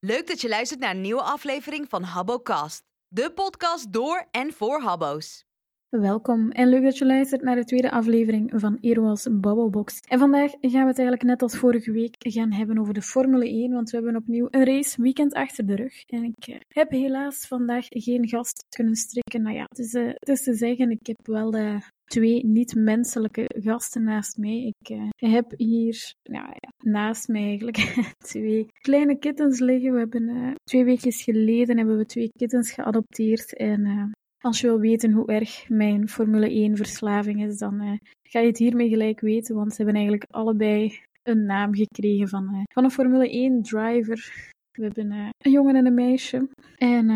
Leuk dat je luistert naar een nieuwe aflevering van HabboCast. De podcast door en voor Habbo's. Welkom en leuk dat je luistert naar de tweede aflevering van Eerwas Babbelbox. En vandaag gaan we het eigenlijk net als vorige week gaan hebben over de Formule 1, want we hebben opnieuw een race weekend achter de rug. En ik eh, heb helaas vandaag geen gast kunnen strikken. Nou ja, het is, is te zeggen, ik heb wel de twee niet-menselijke gasten naast mij. Ik uh, heb hier ja, naast mij eigenlijk twee kleine kittens liggen. We hebben uh, twee weken geleden hebben we twee kittens geadopteerd. En uh, als je wil weten hoe erg mijn Formule 1 verslaving is, dan ga je het hiermee gelijk weten. Want ze hebben eigenlijk allebei een naam gekregen van, van een Formule 1 driver. We hebben een jongen en een meisje. En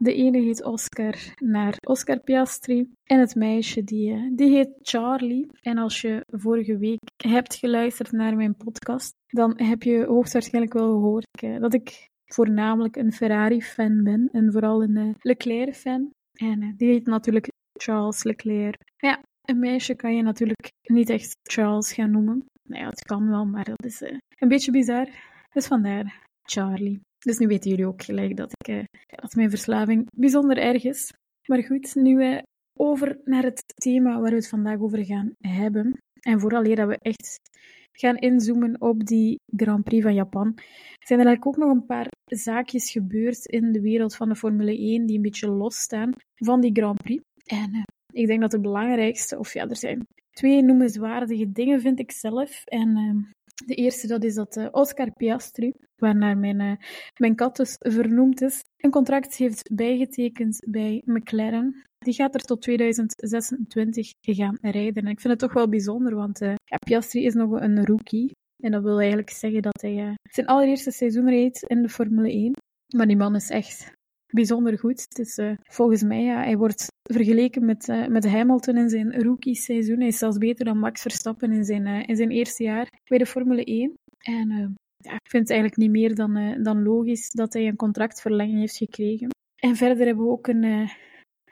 de ene heet Oscar, naar Oscar Piastri. En het meisje, die, die heet Charlie. En als je vorige week hebt geluisterd naar mijn podcast, dan heb je hoogstwaarschijnlijk wel gehoord dat ik voornamelijk een Ferrari-fan ben. En vooral een Leclerc-fan. En die heet natuurlijk Charles Leclerc. Ja, een meisje kan je natuurlijk niet echt Charles gaan noemen. Nou ja, het kan wel, maar dat is een beetje bizar. Dus vandaar Charlie. Dus nu weten jullie ook gelijk dat, ik, eh, dat mijn verslaving bijzonder erg is. Maar goed, nu eh, over naar het thema waar we het vandaag over gaan hebben. En vooral dat we echt gaan inzoomen op die Grand Prix van Japan, zijn er eigenlijk ook nog een paar zaakjes gebeurd in de wereld van de Formule 1 die een beetje losstaan van die Grand Prix. En uh, ik denk dat het belangrijkste, of ja, er zijn twee noemenswaardige dingen, vind ik zelf. En uh, de eerste dat is dat uh, Oscar Piastri, waarnaar mijn, uh, mijn kat dus vernoemd is, een contract heeft bijgetekend bij McLaren. Die gaat er tot 2026 gaan rijden. En ik vind het toch wel bijzonder, want ja, Piastri is nog een rookie. En dat wil eigenlijk zeggen dat hij zijn allereerste seizoen reed in de Formule 1. Maar die man is echt bijzonder goed. Is uh, volgens mij, ja, hij wordt vergeleken met, uh, met Hamilton in zijn rookie-seizoen. Hij is zelfs beter dan Max Verstappen in zijn, uh, in zijn eerste jaar bij de Formule 1. En ja, ik vind het eigenlijk niet meer dan, dan logisch dat hij een contractverlenging heeft gekregen. En verder hebben we ook een,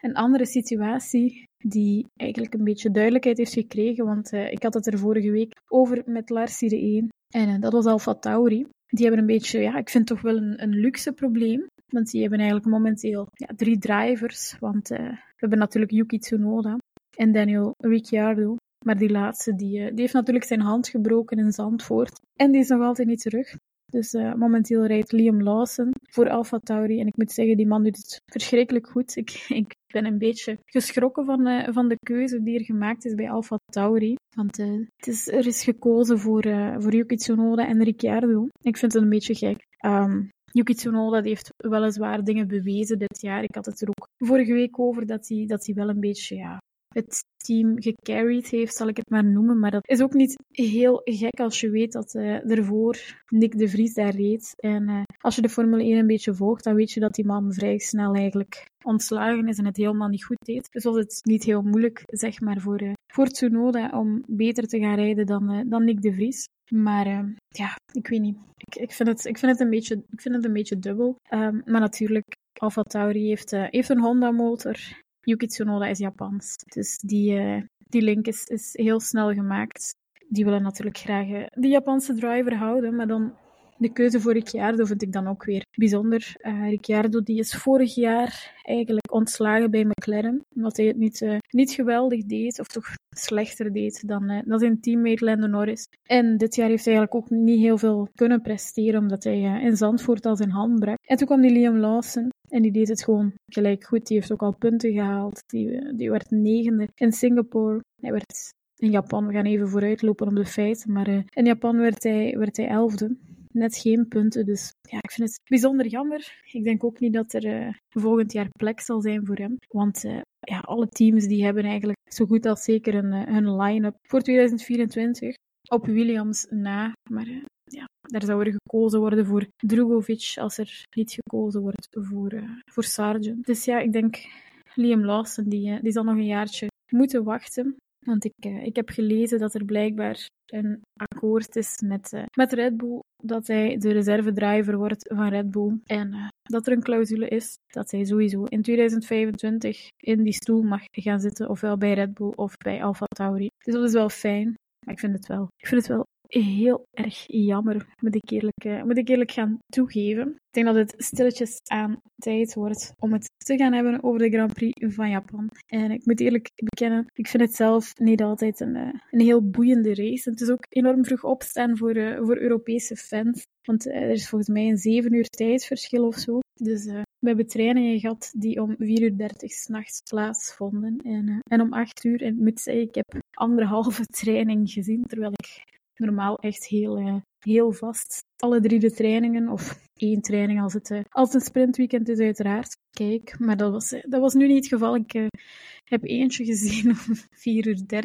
een andere situatie die eigenlijk een beetje duidelijkheid heeft gekregen, want ik had het er vorige week over met Lars de 1. En dat was Alfa Tauri. Die hebben een beetje, ja, ik vind toch wel een, een luxe probleem. Want die hebben eigenlijk momenteel ja, drie drivers. Want uh, we hebben natuurlijk Yuki Tsunoda en Daniel Ricciardo. Maar die laatste, die, uh, die heeft natuurlijk zijn hand gebroken in Zandvoort. En die is nog altijd niet terug. Dus uh, momenteel rijdt Liam Lawson voor Alfa Tauri. En ik moet zeggen, die man doet het verschrikkelijk goed. Ik, ik ben een beetje geschrokken van, van de keuze die er gemaakt is bij Alfa Tauri. Want het is, er is gekozen voor, voor Yuki Tsunoda en Ricciardo. Ik vind het een beetje gek. Um, Yuki Tsunoda heeft weliswaar dingen bewezen dit jaar. Ik had het er ook vorige week over dat hij, dat hij wel een beetje ja, het team gecarried heeft, zal ik het maar noemen. Maar dat is ook niet heel gek als je weet dat uh, ervoor Nick de Vries daar reed. En uh, als je de Formule 1 een beetje volgt, dan weet je dat die man vrij snel eigenlijk ontslagen is en het helemaal niet goed deed. Dus was het niet heel moeilijk, zeg maar, voor, uh, voor Tsunoda om beter te gaan rijden dan, dan Nick de Vries. Maar ja, ik weet niet. Ik, ik, vind het, ik, vind het een beetje, ik vind het een beetje dubbel. Um, maar natuurlijk, Alfa Tauri heeft, heeft een Honda-motor. Yuki Tsunoda is Japans. Dus die, uh, die link is, is heel snel gemaakt. Die willen natuurlijk graag uh, de Japanse driver houden, maar dan de keuze voor Ricciardo vind ik dan ook weer bijzonder. Uh, Ricciardo die is vorig jaar eigenlijk ontslagen bij McLaren, omdat hij het niet, uh, niet geweldig deed, of toch slechter deed dan, uh, dan zijn teammate Lando Norris. En dit jaar heeft hij eigenlijk ook niet heel veel kunnen presteren, omdat hij in Zandvoort al zijn hand brak. En toen kwam die Liam Lawson, en die deed het gewoon gelijk goed. Die heeft ook al punten gehaald. Die, die werd negende in Singapore. Hij werd in Japan, we gaan even vooruitlopen op de feiten, maar in Japan werd hij, werd hij elfde. Net geen punten, dus ja, ik vind het bijzonder jammer. Ik denk ook niet dat er uh, volgend jaar plek zal zijn voor hem. Want uh, ja, alle teams die hebben eigenlijk zo goed als zeker een, hun line-up voor 2024 op Williams na. Maar ja, daar zou er gekozen worden voor Drugovic als er niet gekozen wordt voor, voor Sargent. Dus ja, ik denk Liam Lawson, die, die zal nog een jaartje moeten wachten. Want ik, uh, ik heb gelezen dat er blijkbaar een akkoord is met, met Red Bull dat hij de reservedriver wordt van Red Bull. En dat er een clausule is dat hij sowieso in 2025 in die stoel mag gaan zitten, ofwel bij Red Bull of bij Alfa Tauri. Dus dat is wel fijn. Maar ik vind het wel, ik vind het wel heel erg jammer, moet ik eerlijk, uh, moet ik eerlijk gaan toegeven. Ik denk dat het stilletjes aan tijd wordt om het te gaan hebben over de Grand Prix van Japan. En ik moet eerlijk bekennen, ik vind het zelf niet altijd een, uh, een heel boeiende race. Het is ook enorm vroeg opstaan voor, uh, voor Europese fans. Want er is volgens mij een 7 uur tijdsverschil of zo. Dus we hebben trainingen gehad die om 4.30 uur s'nachts plaatsvonden. En, en om 8 uur, en ik moet zeggen, ik heb anderhalve training gezien, terwijl ik normaal echt heel, uh, heel vast alle drie de trainingen, of één training als het, als het een sprintweekend is uiteraard, kijk. Maar dat was, dat was nu niet het geval. Ik heb eentje gezien om 4.30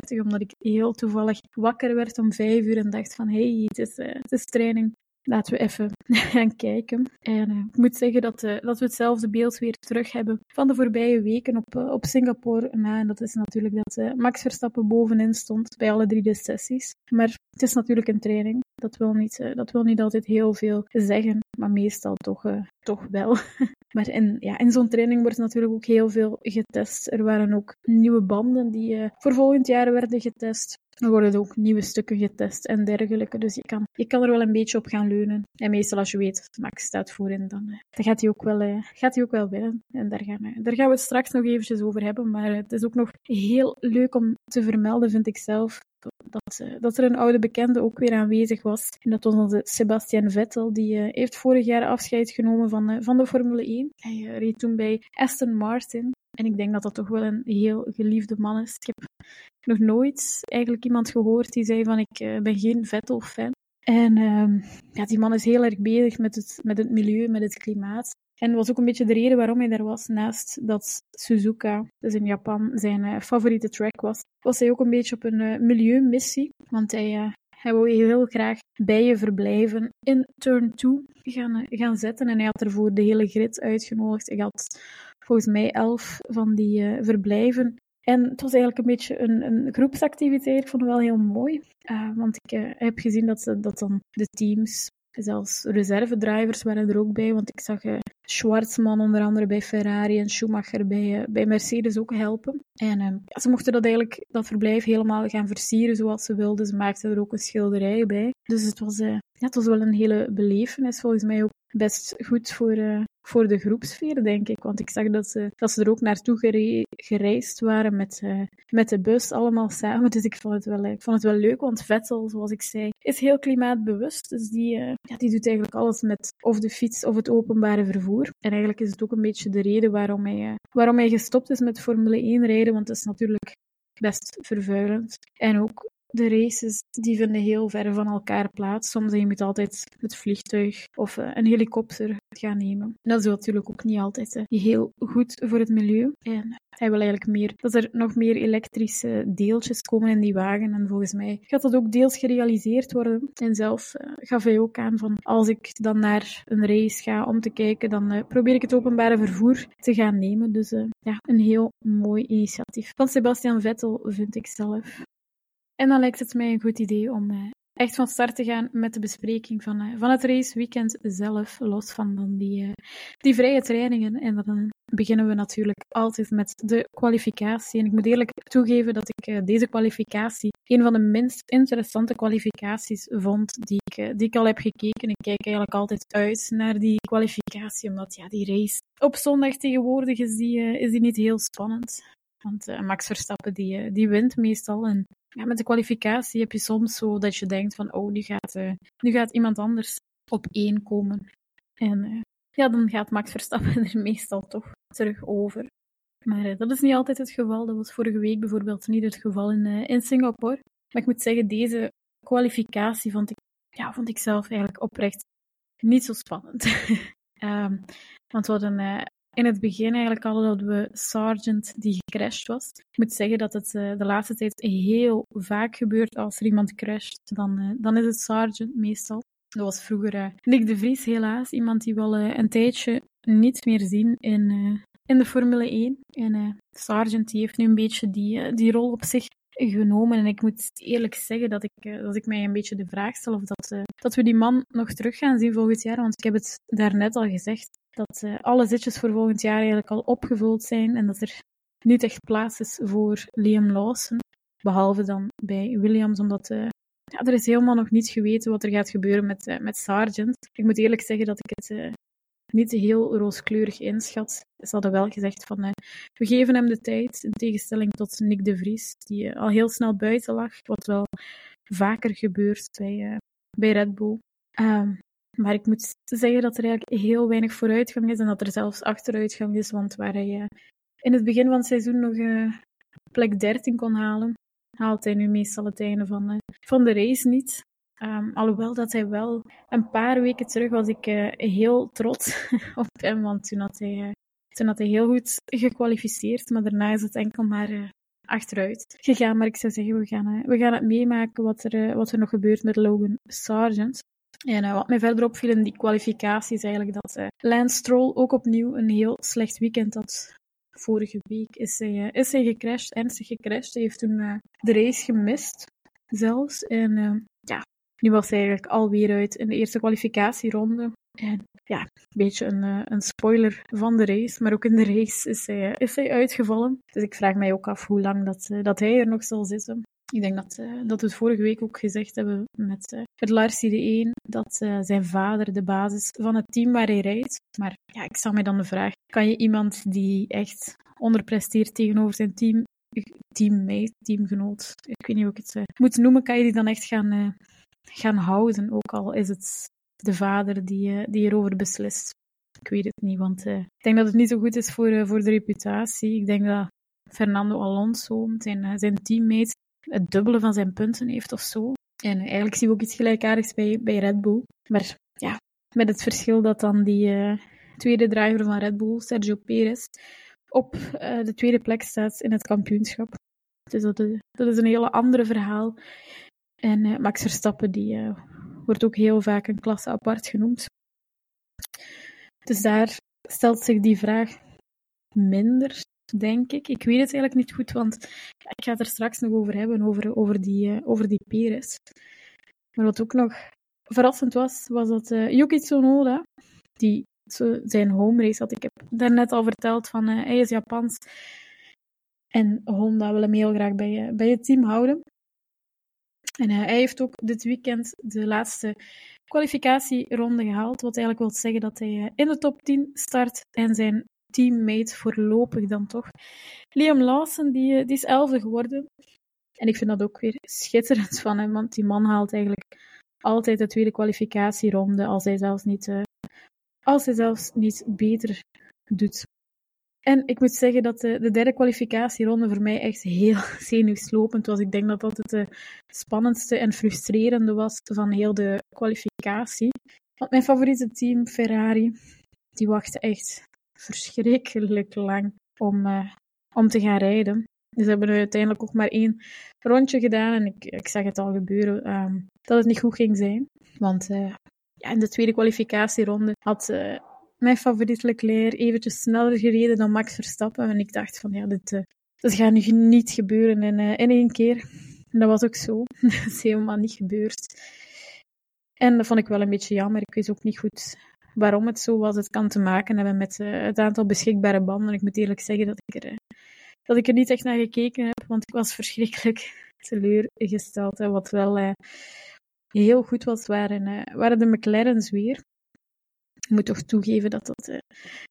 uur, omdat ik heel toevallig wakker werd om 5 uur en dacht van, hé, hey, het, het is training laten we even gaan kijken. En uh, ik moet zeggen dat, uh, dat we hetzelfde beeld weer terug hebben van de voorbije weken op, uh, op Singapore. En dat is natuurlijk dat Max Verstappen bovenin stond bij alle drie de sessies. Maar het is natuurlijk een training. Dat wil niet, dat wil niet altijd heel veel zeggen, maar meestal toch, toch wel. maar in, ja, in zo'n training wordt natuurlijk ook heel veel getest. Er waren ook nieuwe banden die voor volgend jaar werden getest. Er worden ook nieuwe stukken getest en dergelijke. Dus je kan, je kan er wel een beetje op gaan leunen. En meestal als je weet, Max staat voorin, dan, dan gaat hij ook wel, uh, gaat hij ook wel winnen. En daar gaan, we, daar gaan we het straks nog eventjes over hebben. Maar het is ook nog heel leuk om te vermelden, vind ik zelf. Dat, dat er een oude bekende ook weer aanwezig was. En dat was onze Sebastian Vettel. Die uh, heeft vorig jaar afscheid genomen van, van de Formule 1. Hij reed toen bij Aston Martin. En ik denk dat dat toch wel een heel geliefde man is. Ik heb nog nooit eigenlijk iemand gehoord die zei van ik uh, ben geen Vettel-fan. En uh, ja, die man is heel erg bezig met het, met het milieu, met het klimaat. En dat was ook een beetje de reden waarom hij daar was. Naast dat Suzuka, dus in Japan, zijn uh, favoriete track was, was hij ook een beetje op een uh, milieumissie. Want hij, hij heel graag bij je verblijven in turn 2 gaan, gaan zetten. En hij had ervoor de hele grid uitgenodigd. Hij had volgens mij elf van die verblijven en het was eigenlijk een beetje een, een groepsactiviteit. Ik vond het wel heel mooi. Uh, want ik uh, heb gezien dat, ze, dat dan de teams, zelfs reservedrivers waren er ook bij. Want ik zag uh, Schwarzman onder andere bij Ferrari en Schumacher bij, bij Mercedes ook helpen. En ze mochten dat eigenlijk, dat verblijf helemaal gaan versieren zoals ze wilden. Ze maakten er ook een schilderij bij. Dus het was, ja, het was wel een hele belevenis. Volgens mij ook best goed voor, uh, voor de groepsfeer, denk ik. Want ik zag dat ze, dat ze er ook naartoe gere gereisd waren met, uh, met de bus, allemaal samen. Dus ik vond, het wel, ik vond het wel leuk, want Vettel, zoals ik zei, is heel klimaatbewust. Dus die, ja, die doet eigenlijk alles met of de fiets of het openbare vervoer. En eigenlijk is het ook een beetje de reden waarom hij, waarom hij gestopt is met Formule 1 rijden, want het is natuurlijk best vervuilend. En ook de races die vinden heel ver van elkaar plaats. Soms je moet altijd het vliegtuig of uh, een helikopter gaan nemen. Dat is natuurlijk ook niet altijd uh, heel goed voor het milieu. En hij wil eigenlijk meer dat er nog meer elektrische deeltjes komen in die wagen. En volgens mij gaat dat ook deels gerealiseerd worden. En zelf uh, gaf hij ook aan van als ik dan naar een race ga om te kijken, dan probeer ik het openbare vervoer te gaan nemen. Dus ja, een heel mooi initiatief van Sebastian Vettel vind ik zelf. En dan lijkt het mij een goed idee om uh, echt van start te gaan met de bespreking van, uh, van het raceweekend zelf, los van dan die, uh, die vrije trainingen. En dan beginnen we natuurlijk altijd met de kwalificatie. En ik moet eerlijk toegeven dat ik deze kwalificatie een van de minst interessante kwalificaties vond die ik, die ik al heb gekeken. Ik kijk eigenlijk altijd uit naar die kwalificatie, omdat ja, die race op zondag tegenwoordig is die, is die niet heel spannend. Want Max Verstappen die, die wint meestal. En ja, met de kwalificatie heb je soms zo dat je denkt van, oh, nu gaat, uh, nu gaat iemand anders op één komen. En uh, ja, dan gaat Max Verstappen er meestal toch terug over. Maar uh, dat is niet altijd het geval. Dat was vorige week bijvoorbeeld niet het geval in, in Singapore. Maar ik moet zeggen, deze kwalificatie vond ik, ja, vond ik zelf eigenlijk oprecht niet zo spannend. um, want we hadden in het begin eigenlijk al dat we Sargent die gecrashed was. Ik moet zeggen dat het uh, de laatste tijd heel vaak gebeurt als er iemand crasht. Dan, uh, dan is het Sargent meestal. Dat was vroeger uh, Nick de Vries helaas. Iemand die wel een tijdje niet meer zien in, in de Formule 1. En Sargent die heeft nu een beetje die, die rol op zich genomen. En ik moet eerlijk zeggen dat ik, dat ik mij een beetje de vraag stel of dat, dat we die man nog terug gaan zien volgend jaar. Want ik heb het daarnet al gezegd dat uh, alle zitjes voor volgend jaar eigenlijk al opgevuld zijn en dat er niet echt plaats is voor Liam Lawson. Behalve dan bij Williams, omdat uh, ja, er is helemaal nog niet geweten wat er gaat gebeuren met, uh, met Sargent. Ik moet eerlijk zeggen dat ik het niet heel rooskleurig inschat. Ze hadden wel gezegd van, we geven hem de tijd, in tegenstelling tot Nick de Vries, die al heel snel buiten lag, wat wel vaker gebeurt bij, bij Red Bull. Maar ik moet zeggen dat er eigenlijk heel weinig vooruitgang is en dat er zelfs achteruitgang is, want waar hij in het begin van het seizoen nog plek 13 kon halen, haalt hij nu meestal het einde van van de race niet. Um, alhoewel dat hij wel een paar weken terug was ik uh, heel trots op hem, want toen had, hij, uh, toen had hij heel goed gekwalificeerd, maar daarna is het enkel maar uh, achteruit gegaan. Maar ik zou zeggen, we gaan, we gaan het meemaken wat er, wat er nog gebeurt met Logan Sargent. En wat mij verder opviel in die kwalificatie is eigenlijk dat Lance Stroll ook opnieuw een heel slecht weekend had vorige week is hij, uh, is hij gecrashed, ernstig gecrashed. Hij heeft toen uh, de race gemist, zelfs. En uh, ja, nu was hij eigenlijk alweer uit in de eerste kwalificatieronde. En ja, een beetje een, een spoiler van de race, maar ook in de race is hij, is hij uitgevallen. Dus ik vraag mij ook af hoe lang dat, dat hij er nog zal zitten. Ik denk dat, uh, dat we het vorige week ook gezegd hebben met, uh, met Larsie de 1, dat uh, zijn vader de basis van het team waar hij rijdt. Maar ja, ik stel mij dan de vraag, kan je iemand die echt onderpresteert tegenover zijn team, teammate, teamgenoot, ik weet niet hoe ik het moet noemen, kan je die dan echt gaan, gaan houden? Ook al is het de vader die, die erover beslist. Ik weet het niet, want ik denk dat het niet zo goed is voor, voor de reputatie. Ik denk dat Fernando Alonso, zijn, zijn teammate, het dubbele van zijn punten heeft of zo. En eigenlijk zien we ook iets gelijkaardigs bij, bij Red Bull. Maar ja, met het verschil dat dan die uh, tweede driver van Red Bull, Sergio Perez, op uh, de tweede plek staat in het kampioenschap. Dus dat, is, dat is een hele andere verhaal. En Max Verstappen, die wordt ook heel vaak een klasse apart genoemd. Dus daar stelt zich die vraag minder denk ik. Ik weet het eigenlijk niet goed, want ik ga het er straks nog over hebben, over, over, die, uh, over die Perez. Maar wat ook nog verrassend was, was dat uh, Yuki Tsunoda, die zijn home race had, ik heb daarnet al verteld van uh, hij is Japans en Honda wil hem heel graag bij, bij het team houden. En hij heeft ook dit weekend de laatste kwalificatieronde gehaald, wat eigenlijk wil zeggen dat hij in de top 10 start en zijn teammate voorlopig dan toch. Liam Lawson, die, eh, die is elfde geworden. En ik vind dat ook weer schitterend van hem, want die man haalt eigenlijk altijd de tweede kwalificatieronde als hij zelfs niet, uh, als hij zelfs niet beter doet. En ik moet zeggen dat de, de derde kwalificatieronde voor mij echt heel zenuwslopend was. Ik denk dat dat het spannendste en frustrerende was van heel de kwalificatie. Want mijn favoriete team, Ferrari, die wachtte echt verschrikkelijk lang om, uh, om te gaan rijden. Dus hebben we uiteindelijk ook maar één rondje gedaan. En ik, ik zag het al gebeuren um, dat het niet goed ging zijn. Want uh, ja, in de tweede kwalificatieronde had uh, mijn favoriet Leclerc eventjes sneller gereden dan Max Verstappen. En ik dacht van ja, dit, dat gaat nu niet gebeuren in, in één keer. En dat was ook zo. dat is helemaal niet gebeurd. En dat vond ik wel een beetje jammer. Ik wist ook niet goed waarom het zo was. Het kan te maken hebben met uh, het aantal beschikbare banden. Ik moet eerlijk zeggen dat ik, er, uh, dat ik er niet echt naar gekeken heb, want ik was verschrikkelijk teleurgesteld. Hè. Wat wel uh, heel goed was, waren, waren de McLaren's weer. Ik moet toch toegeven dat dat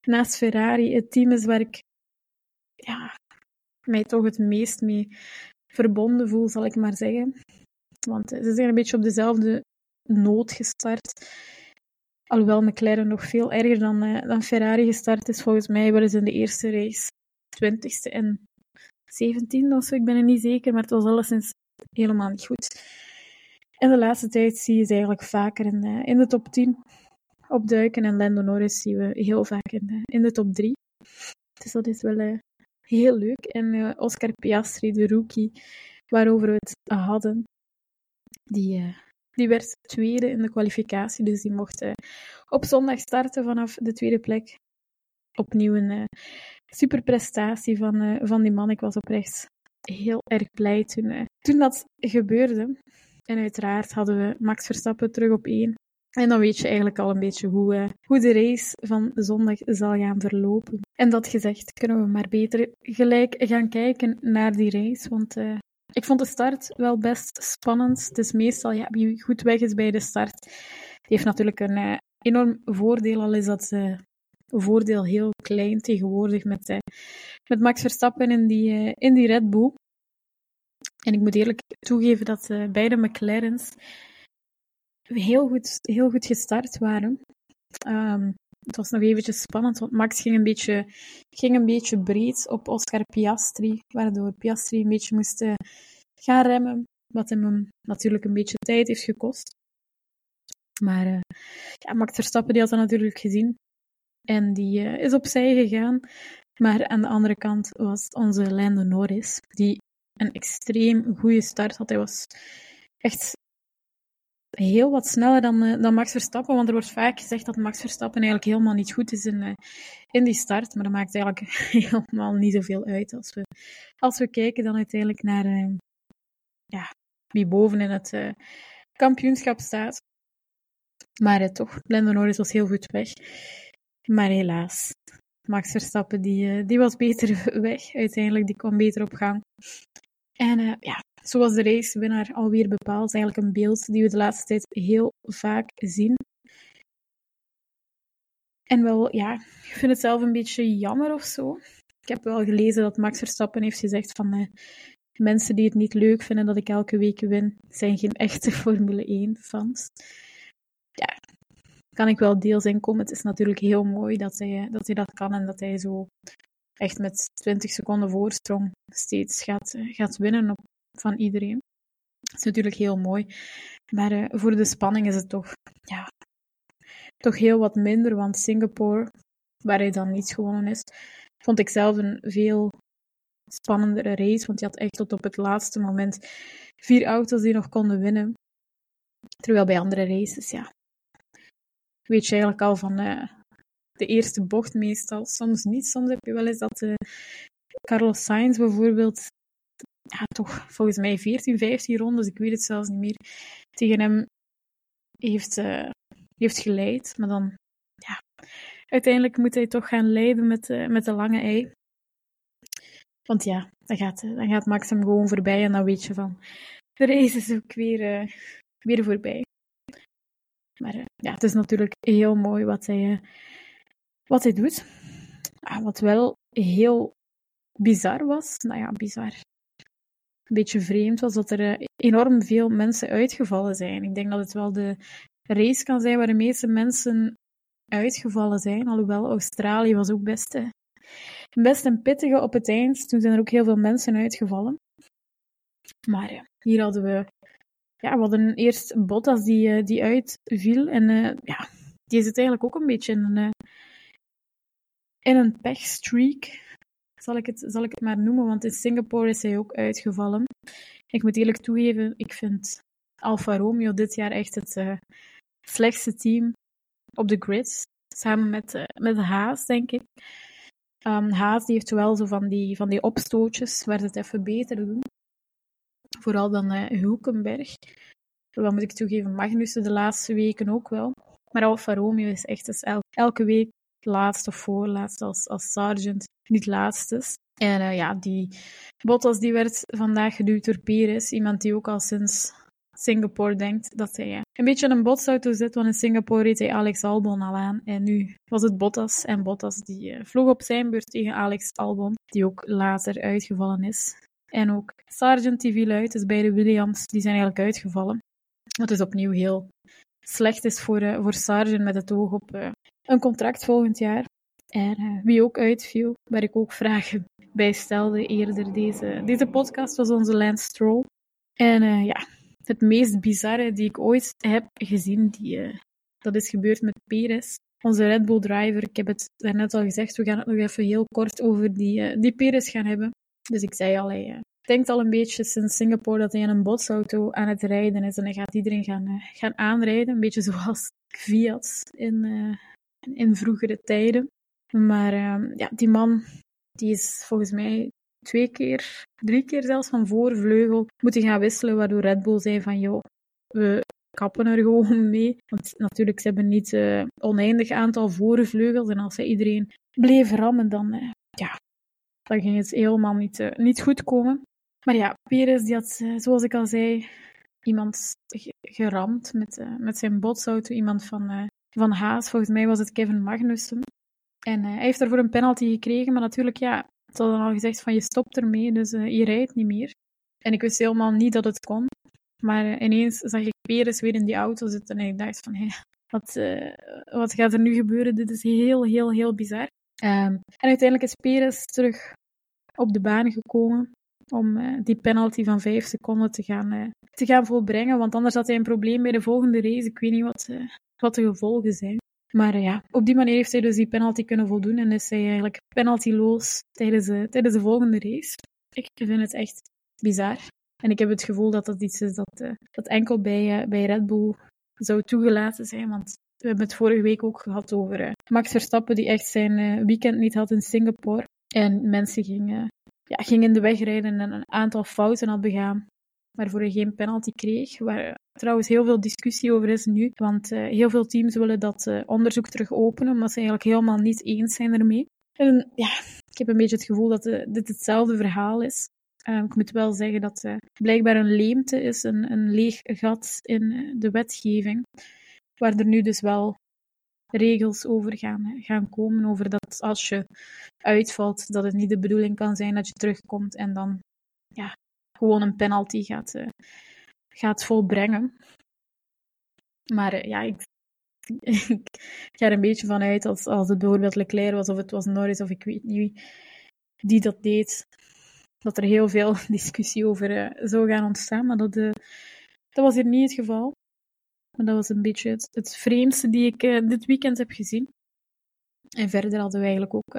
naast Ferrari het team is waar ik ja, mij toch het meest mee verbonden voel, zal ik maar zeggen. Want ze zijn een beetje op dezelfde nood gestart. Alhoewel McLaren nog veel erger dan, uh, dan Ferrari gestart is. Volgens mij wel eens in de eerste race 20ste en 17 of zo. Ik ben er niet zeker, maar het was alleszins helemaal niet goed. En de laatste tijd zie je ze eigenlijk vaker in de, in de top 10 opduiken. En Lando Norris zien we heel vaak in de, in de top 3. Dus dat is wel heel leuk. En Oscar Piastri, de rookie, waarover we het hadden, die, die werd tweede in de kwalificatie, dus die mocht uh, op zondag starten vanaf de tweede plek. Opnieuw een uh, superprestatie van, uh, van die man. Ik was oprecht heel erg blij toen, toen dat gebeurde. En uiteraard hadden we Max Verstappen terug op één. En dan weet je eigenlijk al een beetje hoe, hoe de race van zondag zal gaan verlopen. En dat gezegd, kunnen we maar beter gelijk gaan kijken naar die race. Want ik vond de start wel best spannend. Het is meestal ja, wie goed weg is bij de start. Die heeft natuurlijk een uh, enorm voordeel, al is dat uh, voordeel heel klein tegenwoordig met, uh, met Max Verstappen in die, in die Red Bull. En ik moet eerlijk toegeven dat beide McLaren's heel goed, heel goed gestart waren. Um, het was nog eventjes spannend, want Max ging een beetje, ging een beetje breed op Oscar Piastri, waardoor Piastri een beetje moest eh, gaan remmen, wat hem natuurlijk een beetje tijd heeft gekost. Maar uh, ja, Max Verstappen die had dat natuurlijk gezien en die uh, is opzij gegaan. Maar aan de andere kant was onze Lando Norris, die een extreem goede start had. Hij was echt heel wat sneller dan, uh, dan Max Verstappen. Want er wordt vaak gezegd dat Max Verstappen eigenlijk helemaal niet goed is in, uh, in die start. Maar dat maakt eigenlijk helemaal niet zoveel uit. Als we, als we kijken dan uiteindelijk naar uh, ja, wie boven in het kampioenschap staat. Maar toch, Lando Norris was heel goed weg. Maar helaas, Max Verstappen die, die was beter weg. Uiteindelijk, die kwam beter op gang. En ja, Zoals de racewinnaar alweer bepaald, eigenlijk een beeld die we de laatste tijd heel vaak zien. En wel, ja, ik vind het zelf een beetje jammer of zo. Ik heb wel gelezen dat Max Verstappen heeft gezegd van eh, mensen die het niet leuk vinden dat ik elke week win, zijn geen echte Formule 1-fans. Ja, kan ik wel deels in komen. Het is natuurlijk heel mooi dat hij, dat hij dat kan en dat hij zo echt met 20 seconden voorsprong steeds gaat, gaat winnen op van iedereen. Dat is natuurlijk heel mooi. Maar uh, voor de spanning is het toch, ja, toch heel wat minder. Want Singapore, waar hij dan niet gewonnen is, vond ik zelf een veel spannendere race. Want je had echt tot op het laatste moment vier auto's die nog konden winnen. Terwijl bij andere races, ja, weet je eigenlijk al van uh, de eerste bocht meestal. Soms niet. Soms heb je wel eens dat uh, Carlos Sainz bijvoorbeeld ja, toch volgens mij 14, 15 rondes, ik weet het zelfs niet meer, tegen hem heeft, uh, heeft geleid. Maar dan, ja, uiteindelijk moet hij toch gaan leiden met, uh, met de lange ei. Want ja, dan gaat, dan gaat Max hem gewoon voorbij en dan weet je van, de race is ook weer, weer voorbij. Maar ja, het is natuurlijk heel mooi wat hij, wat hij doet. Ah, wat wel heel bizar was, nou ja, bizar beetje vreemd was dat er eh, enorm veel mensen uitgevallen zijn. Ik denk dat het wel de race kan zijn waar de meeste mensen uitgevallen zijn. Alhoewel Australië was ook best, eh, best een pittige op het eind. Toen zijn er ook heel veel mensen uitgevallen. Maar ja, hier hadden we, ja, we hadden eerst Bottas die, eh, die uitviel. En ja, die zit eigenlijk ook een beetje in een, in een pechstreak zal ik, het, zal ik het maar noemen, want in Singapore is hij ook uitgevallen. Ik moet eerlijk toegeven, ik vind Alfa Romeo dit jaar echt het uh, slechtste team op de grid. Samen met, uh, met Haas, denk ik. Um, Haas die heeft wel zo van die, van die opstootjes waar ze het even beter doen. Vooral dan uh, Hulkenberg. Wat moet ik toegeven, Magnussen de laatste weken ook wel. Maar Alfa Romeo is echt dus elke week laatste of voorlaatste als, als sergeant, niet laatste. En uh, ja, die Bottas die werd vandaag geduwd door Perez, iemand die ook al sinds Singapore denkt dat hij uh, een beetje een botsauto zit, want in Singapore reed hij Alex Albon al aan. En nu was het Bottas, en Bottas die uh, vloog op zijn beurt tegen Alex Albon, die ook later uitgevallen is. En ook Sargent die viel uit, dus beide Williams die zijn eigenlijk uitgevallen. Wat dus opnieuw heel slecht is voor, voor Sargent met het oog op een contract volgend jaar. En uh, wie ook uitviel, waar ik ook vragen bij stelde eerder deze, deze podcast, was onze Lance Stroll. En ja, het meest bizarre die ik ooit heb gezien, die, dat is gebeurd met Perez. Onze Red Bull driver, ik heb het daarnet al gezegd, we gaan het nog even heel kort over die, die Perez gaan hebben. Dus ik zei al, hij denkt al een beetje sinds Singapore dat hij in een botsauto aan het rijden is. En hij gaat iedereen gaan, gaan aanrijden, een beetje zoals Fiat in, in vroegere tijden. Maar uh, ja, die man die is volgens mij twee keer, drie keer zelfs van voorvleugel moeten gaan wisselen, waardoor Red Bull zei van joh, we kappen er gewoon mee. Want natuurlijk, ze hebben niet uh, oneindig aantal voorvleugels en als ze iedereen bleef rammen, dan, uh, ja, dan ging het helemaal niet, niet goed komen. Maar ja, Perez die had, zoals ik al zei, iemand geramd met, met zijn botsauto. Iemand van, van Haas, volgens mij was het Kevin Magnussen. En hij heeft daarvoor een penalty gekregen, maar natuurlijk, ja, het hadden al gezegd van je stopt ermee, dus je rijdt niet meer. En ik wist helemaal niet dat het kon. Maar ineens zag ik Perez weer in die auto zitten en ik dacht van, hé, wat, uh, wat gaat er nu gebeuren? Dit is heel, heel, heel bizar. Um, en uiteindelijk is Perez terug op de baan gekomen om die penalty van vijf seconden te gaan, te gaan volbrengen. Want anders had hij een probleem bij de volgende race. Ik weet niet wat, wat de gevolgen zijn. Maar ja, op die manier heeft hij dus die penalty kunnen voldoen en is hij eigenlijk penaltyloos tijdens de, tijdens de volgende race. Ik vind het echt bizar. En ik heb het gevoel dat dat iets is dat, dat enkel bij, bij Red Bull zou toegelaten zijn. Want we hebben het vorige week ook gehad over uh, Max Verstappen, die echt zijn weekend niet had in Singapore. En mensen gingen, ja, gingen in de weg rijden en een aantal fouten had begaan, waarvoor hij geen penalty kreeg. Waar trouwens heel veel discussie over is nu. Want uh, heel veel teams willen dat onderzoek terug openen, omdat ze eigenlijk helemaal niet eens zijn ermee. En ja, ik heb een beetje het gevoel dat dit hetzelfde verhaal is. Ik moet wel zeggen dat uh, blijkbaar een leemte is, een, een leeg gat in eh, de wetgeving, waar er nu dus wel regels over gaan, gaan komen, over dat als je uitvalt, dat het niet de bedoeling kan zijn dat je terugkomt en dan ja, gewoon een penalty gaat, gaat volbrengen. Maar ja, ik, ik ga er een beetje van uit als, als het bijvoorbeeld Leclerc was of het was Norris of ik weet niet wie die dat deed, dat er heel veel discussie over uh, zou gaan ontstaan. Maar dat, uh, dat was hier niet het geval. Maar dat was een beetje het, het vreemdste die ik dit weekend heb gezien. En verder hadden we eigenlijk ook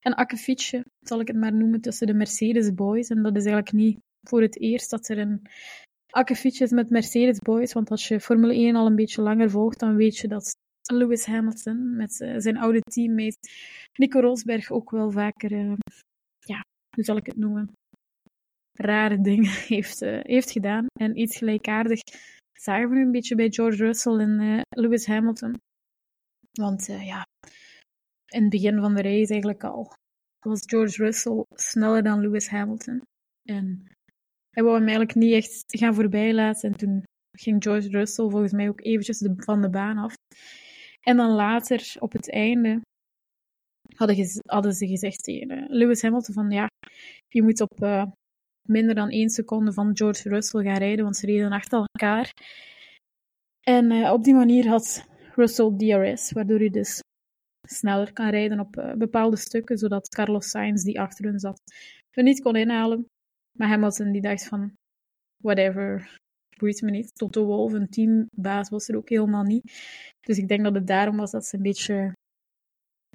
een akkefietje, zal ik het maar noemen, tussen de Mercedes Boys. En dat is eigenlijk niet voor het eerst dat er een akkefietje is met Mercedes Boys. Want als je Formule 1 al een beetje langer volgt, dan weet je dat Lewis Hamilton met zijn oude teammate Nico Rosberg ook wel vaker hoe zal ik het noemen, rare dingen heeft, uh, heeft gedaan. En iets gelijkaardig zagen we nu een beetje bij George Russell en Lewis Hamilton. Want ja, in het begin van de race eigenlijk al was George Russell sneller dan Lewis Hamilton. En hij wou hem eigenlijk niet echt gaan voorbij laten. En toen ging George Russell volgens mij ook eventjes van de baan af. En dan later, op het einde, hadden, hadden ze gezegd tegen Lewis Hamilton van ja, je moet op uh, minder dan één seconde van George Russell gaan rijden, want ze reden achter elkaar. En uh, op die manier had Russell DRS, waardoor hij dus sneller kan rijden op bepaalde stukken, zodat Carlos Sainz, die achter hun zat, er niet kon inhalen. Maar Hamilton die dacht van, whatever, boeit me niet. Toto Wolff, een teambaas, was er ook helemaal niet. Dus ik denk dat het daarom was dat ze een beetje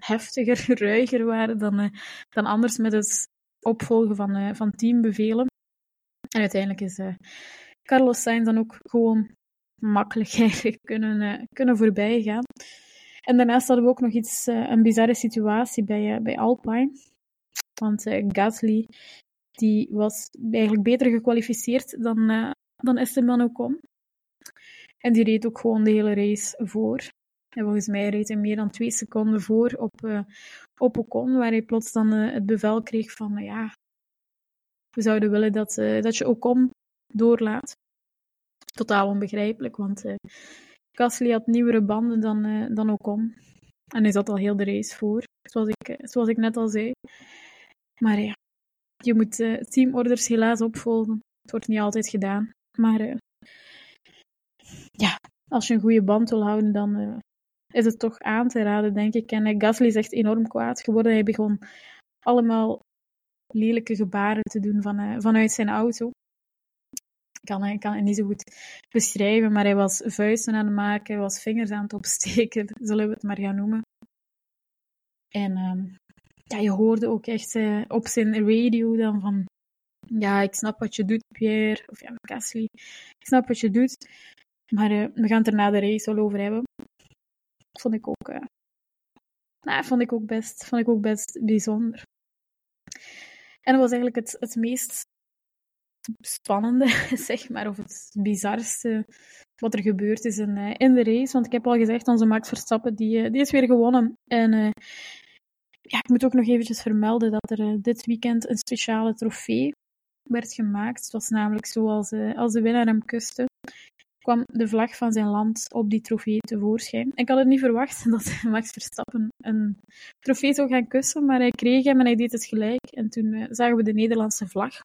heftiger, ruiger waren dan, uh, dan anders met het opvolgen van, uh, van teambevelen. En uiteindelijk is uh, Carlos Sainz dan ook gewoon makkelijk eigenlijk kunnen, kunnen voorbij gaan. En daarnaast hadden we ook nog iets, een bizarre situatie bij, bij Alpine. Want Gasly die was eigenlijk beter gekwalificeerd dan, dan Esteban Ocon. En die reed ook gewoon de hele race voor. En volgens mij reed hij meer dan twee seconden voor op, uh, op Ocon, waar hij plots dan uh, het bevel kreeg van, uh, ja, we zouden willen dat, dat je Ocon doorlaat. Totaal onbegrijpelijk, want Gasly had nieuwere banden dan, dan Ocon. En hij zat al heel de race voor, zoals ik, zoals ik net al zei. Maar ja, je moet teamorders helaas opvolgen. Het wordt niet altijd gedaan. Maar ja, als je een goede band wil houden, dan is het toch aan te raden, denk ik. En Gasly is echt enorm kwaad geworden. Hij begon allemaal lelijke gebaren te doen van, vanuit zijn auto. Ik kan, ik kan het niet zo goed beschrijven, maar hij was vuisten aan het maken, hij was vingers aan het opsteken, zullen we het maar gaan noemen. En um, ja, je hoorde ook echt uh, op zijn radio dan van, ja, ik snap wat je doet, Pierre, of ja, Gasly, ik snap wat je doet, maar uh, we gaan het er na de race wel over hebben vond ik ook, uh, nou, vond ik ook best, vond ik ook best bijzonder. En dat was eigenlijk het, het meest spannende, zeg maar, of het bizarste wat er gebeurd is in, in de race. Want ik heb al gezegd, onze Max Verstappen, die, die is weer gewonnen. En ja, ik moet ook nog eventjes vermelden dat er dit weekend een speciale trofee werd gemaakt. Het was namelijk zo als, uh, als de winnaar hem kuste, kwam de vlag van zijn land op die trofee tevoorschijn. Ik had het niet verwacht dat Max Verstappen een trofee zou gaan kussen, maar hij kreeg hem en hij deed het gelijk. En toen uh, zagen we de Nederlandse vlag.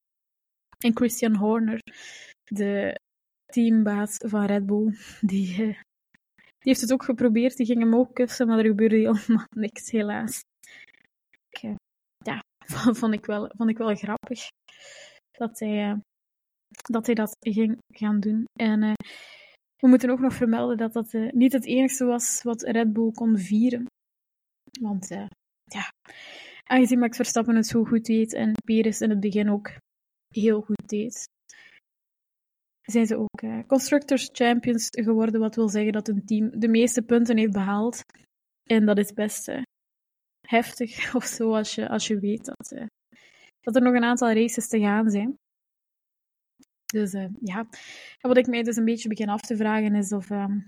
En Christian Horner, de teambaas van Red Bull, die, die heeft het ook geprobeerd. Die ging hem ook kussen, maar er gebeurde helemaal niks, helaas. Uh, ja, vond ik, wel, vond ik wel grappig dat hij, dat hij dat ging gaan doen. En uh, we moeten ook nog vermelden dat dat niet het enige was wat Red Bull kon vieren. Want ja, aangezien Max Verstappen het zo goed deed en Perez in het begin ook heel goed deed, zijn ze ook Constructors Champions geworden, wat wil zeggen dat een team de meeste punten heeft behaald. En dat is best heftig of zo als je, als je weet dat, dat er nog een aantal races te gaan zijn. Dus uh, ja, en wat ik mij dus een beetje begin af te vragen is of, um,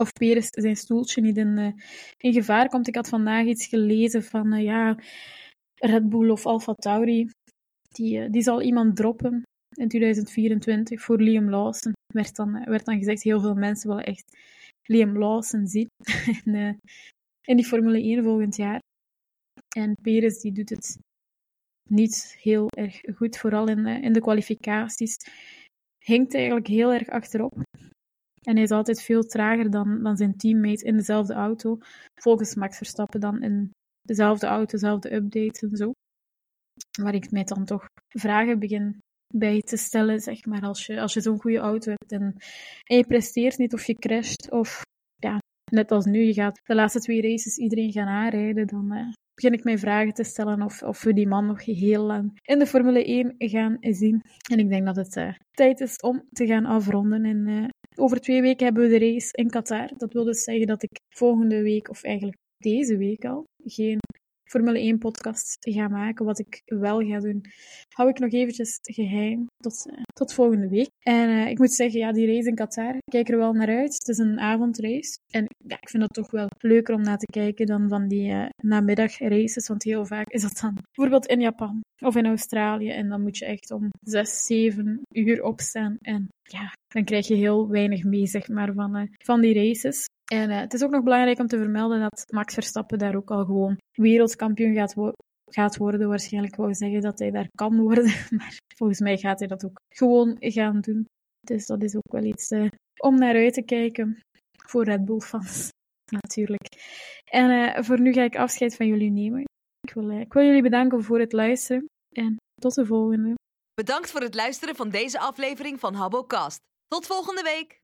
of Peres zijn stoeltje niet in, uh, in gevaar komt. Ik had vandaag iets gelezen van, ja, Red Bull of Alfa Tauri, die, die zal iemand droppen in 2024 voor Liam Lawson. Werd dan, werd dan gezegd, heel veel mensen willen echt Liam Lawson zien in, in die Formule 1 volgend jaar. En Perez die doet het niet heel erg goed, vooral in, in de kwalificaties. Hinkt eigenlijk heel erg achterop. En hij is altijd veel trager dan, dan zijn teammate in dezelfde auto. Volgens Max Verstappen dan in dezelfde auto, dezelfde updates en zo. Waar ik mij dan toch vragen begin bij te stellen, zeg maar, als je, als je zo'n goede auto hebt en, en je presteert niet of je crasht of ja, net als nu, je gaat de laatste twee races iedereen gaan aanrijden, dan, uh, begin ik mij vragen te stellen of, of we die man nog heel lang in de Formule 1 gaan zien. En ik denk dat het uh, tijd is om te gaan afronden. En uh, over twee weken hebben we de race in Qatar. Dat wil dus zeggen dat ik volgende week, of eigenlijk deze week al, geen Formule 1 podcast ga maken. Wat ik wel ga doen, hou ik nog eventjes geheim tot, uh, tot volgende week. En uh, ik moet zeggen, ja, die race in Qatar, kijk er wel naar uit. Het is een avondrace. En ja, ik vind dat toch wel leuker om naar te kijken dan van die uh, namiddagraces. Want heel vaak is dat dan bijvoorbeeld in Japan of in Australië. En dan moet je echt om 6, 7 uur opstaan. En ja, dan krijg je heel weinig mee, zeg maar, van, van die races. En uh, het is ook nog belangrijk om te vermelden dat Max Verstappen daar ook al gewoon wereldkampioen gaat, gaat worden. Waarschijnlijk wou zeggen dat hij daar kan worden, maar volgens mij gaat hij dat ook gewoon gaan doen. Dus dat is ook wel iets uh, om naar uit te kijken voor Red Bull-fans, natuurlijk. En uh, voor nu ga ik afscheid van jullie nemen. Ik wil, ik wil jullie bedanken voor het luisteren en tot de volgende. Bedankt voor het luisteren van deze aflevering van Habbocast. Tot volgende week!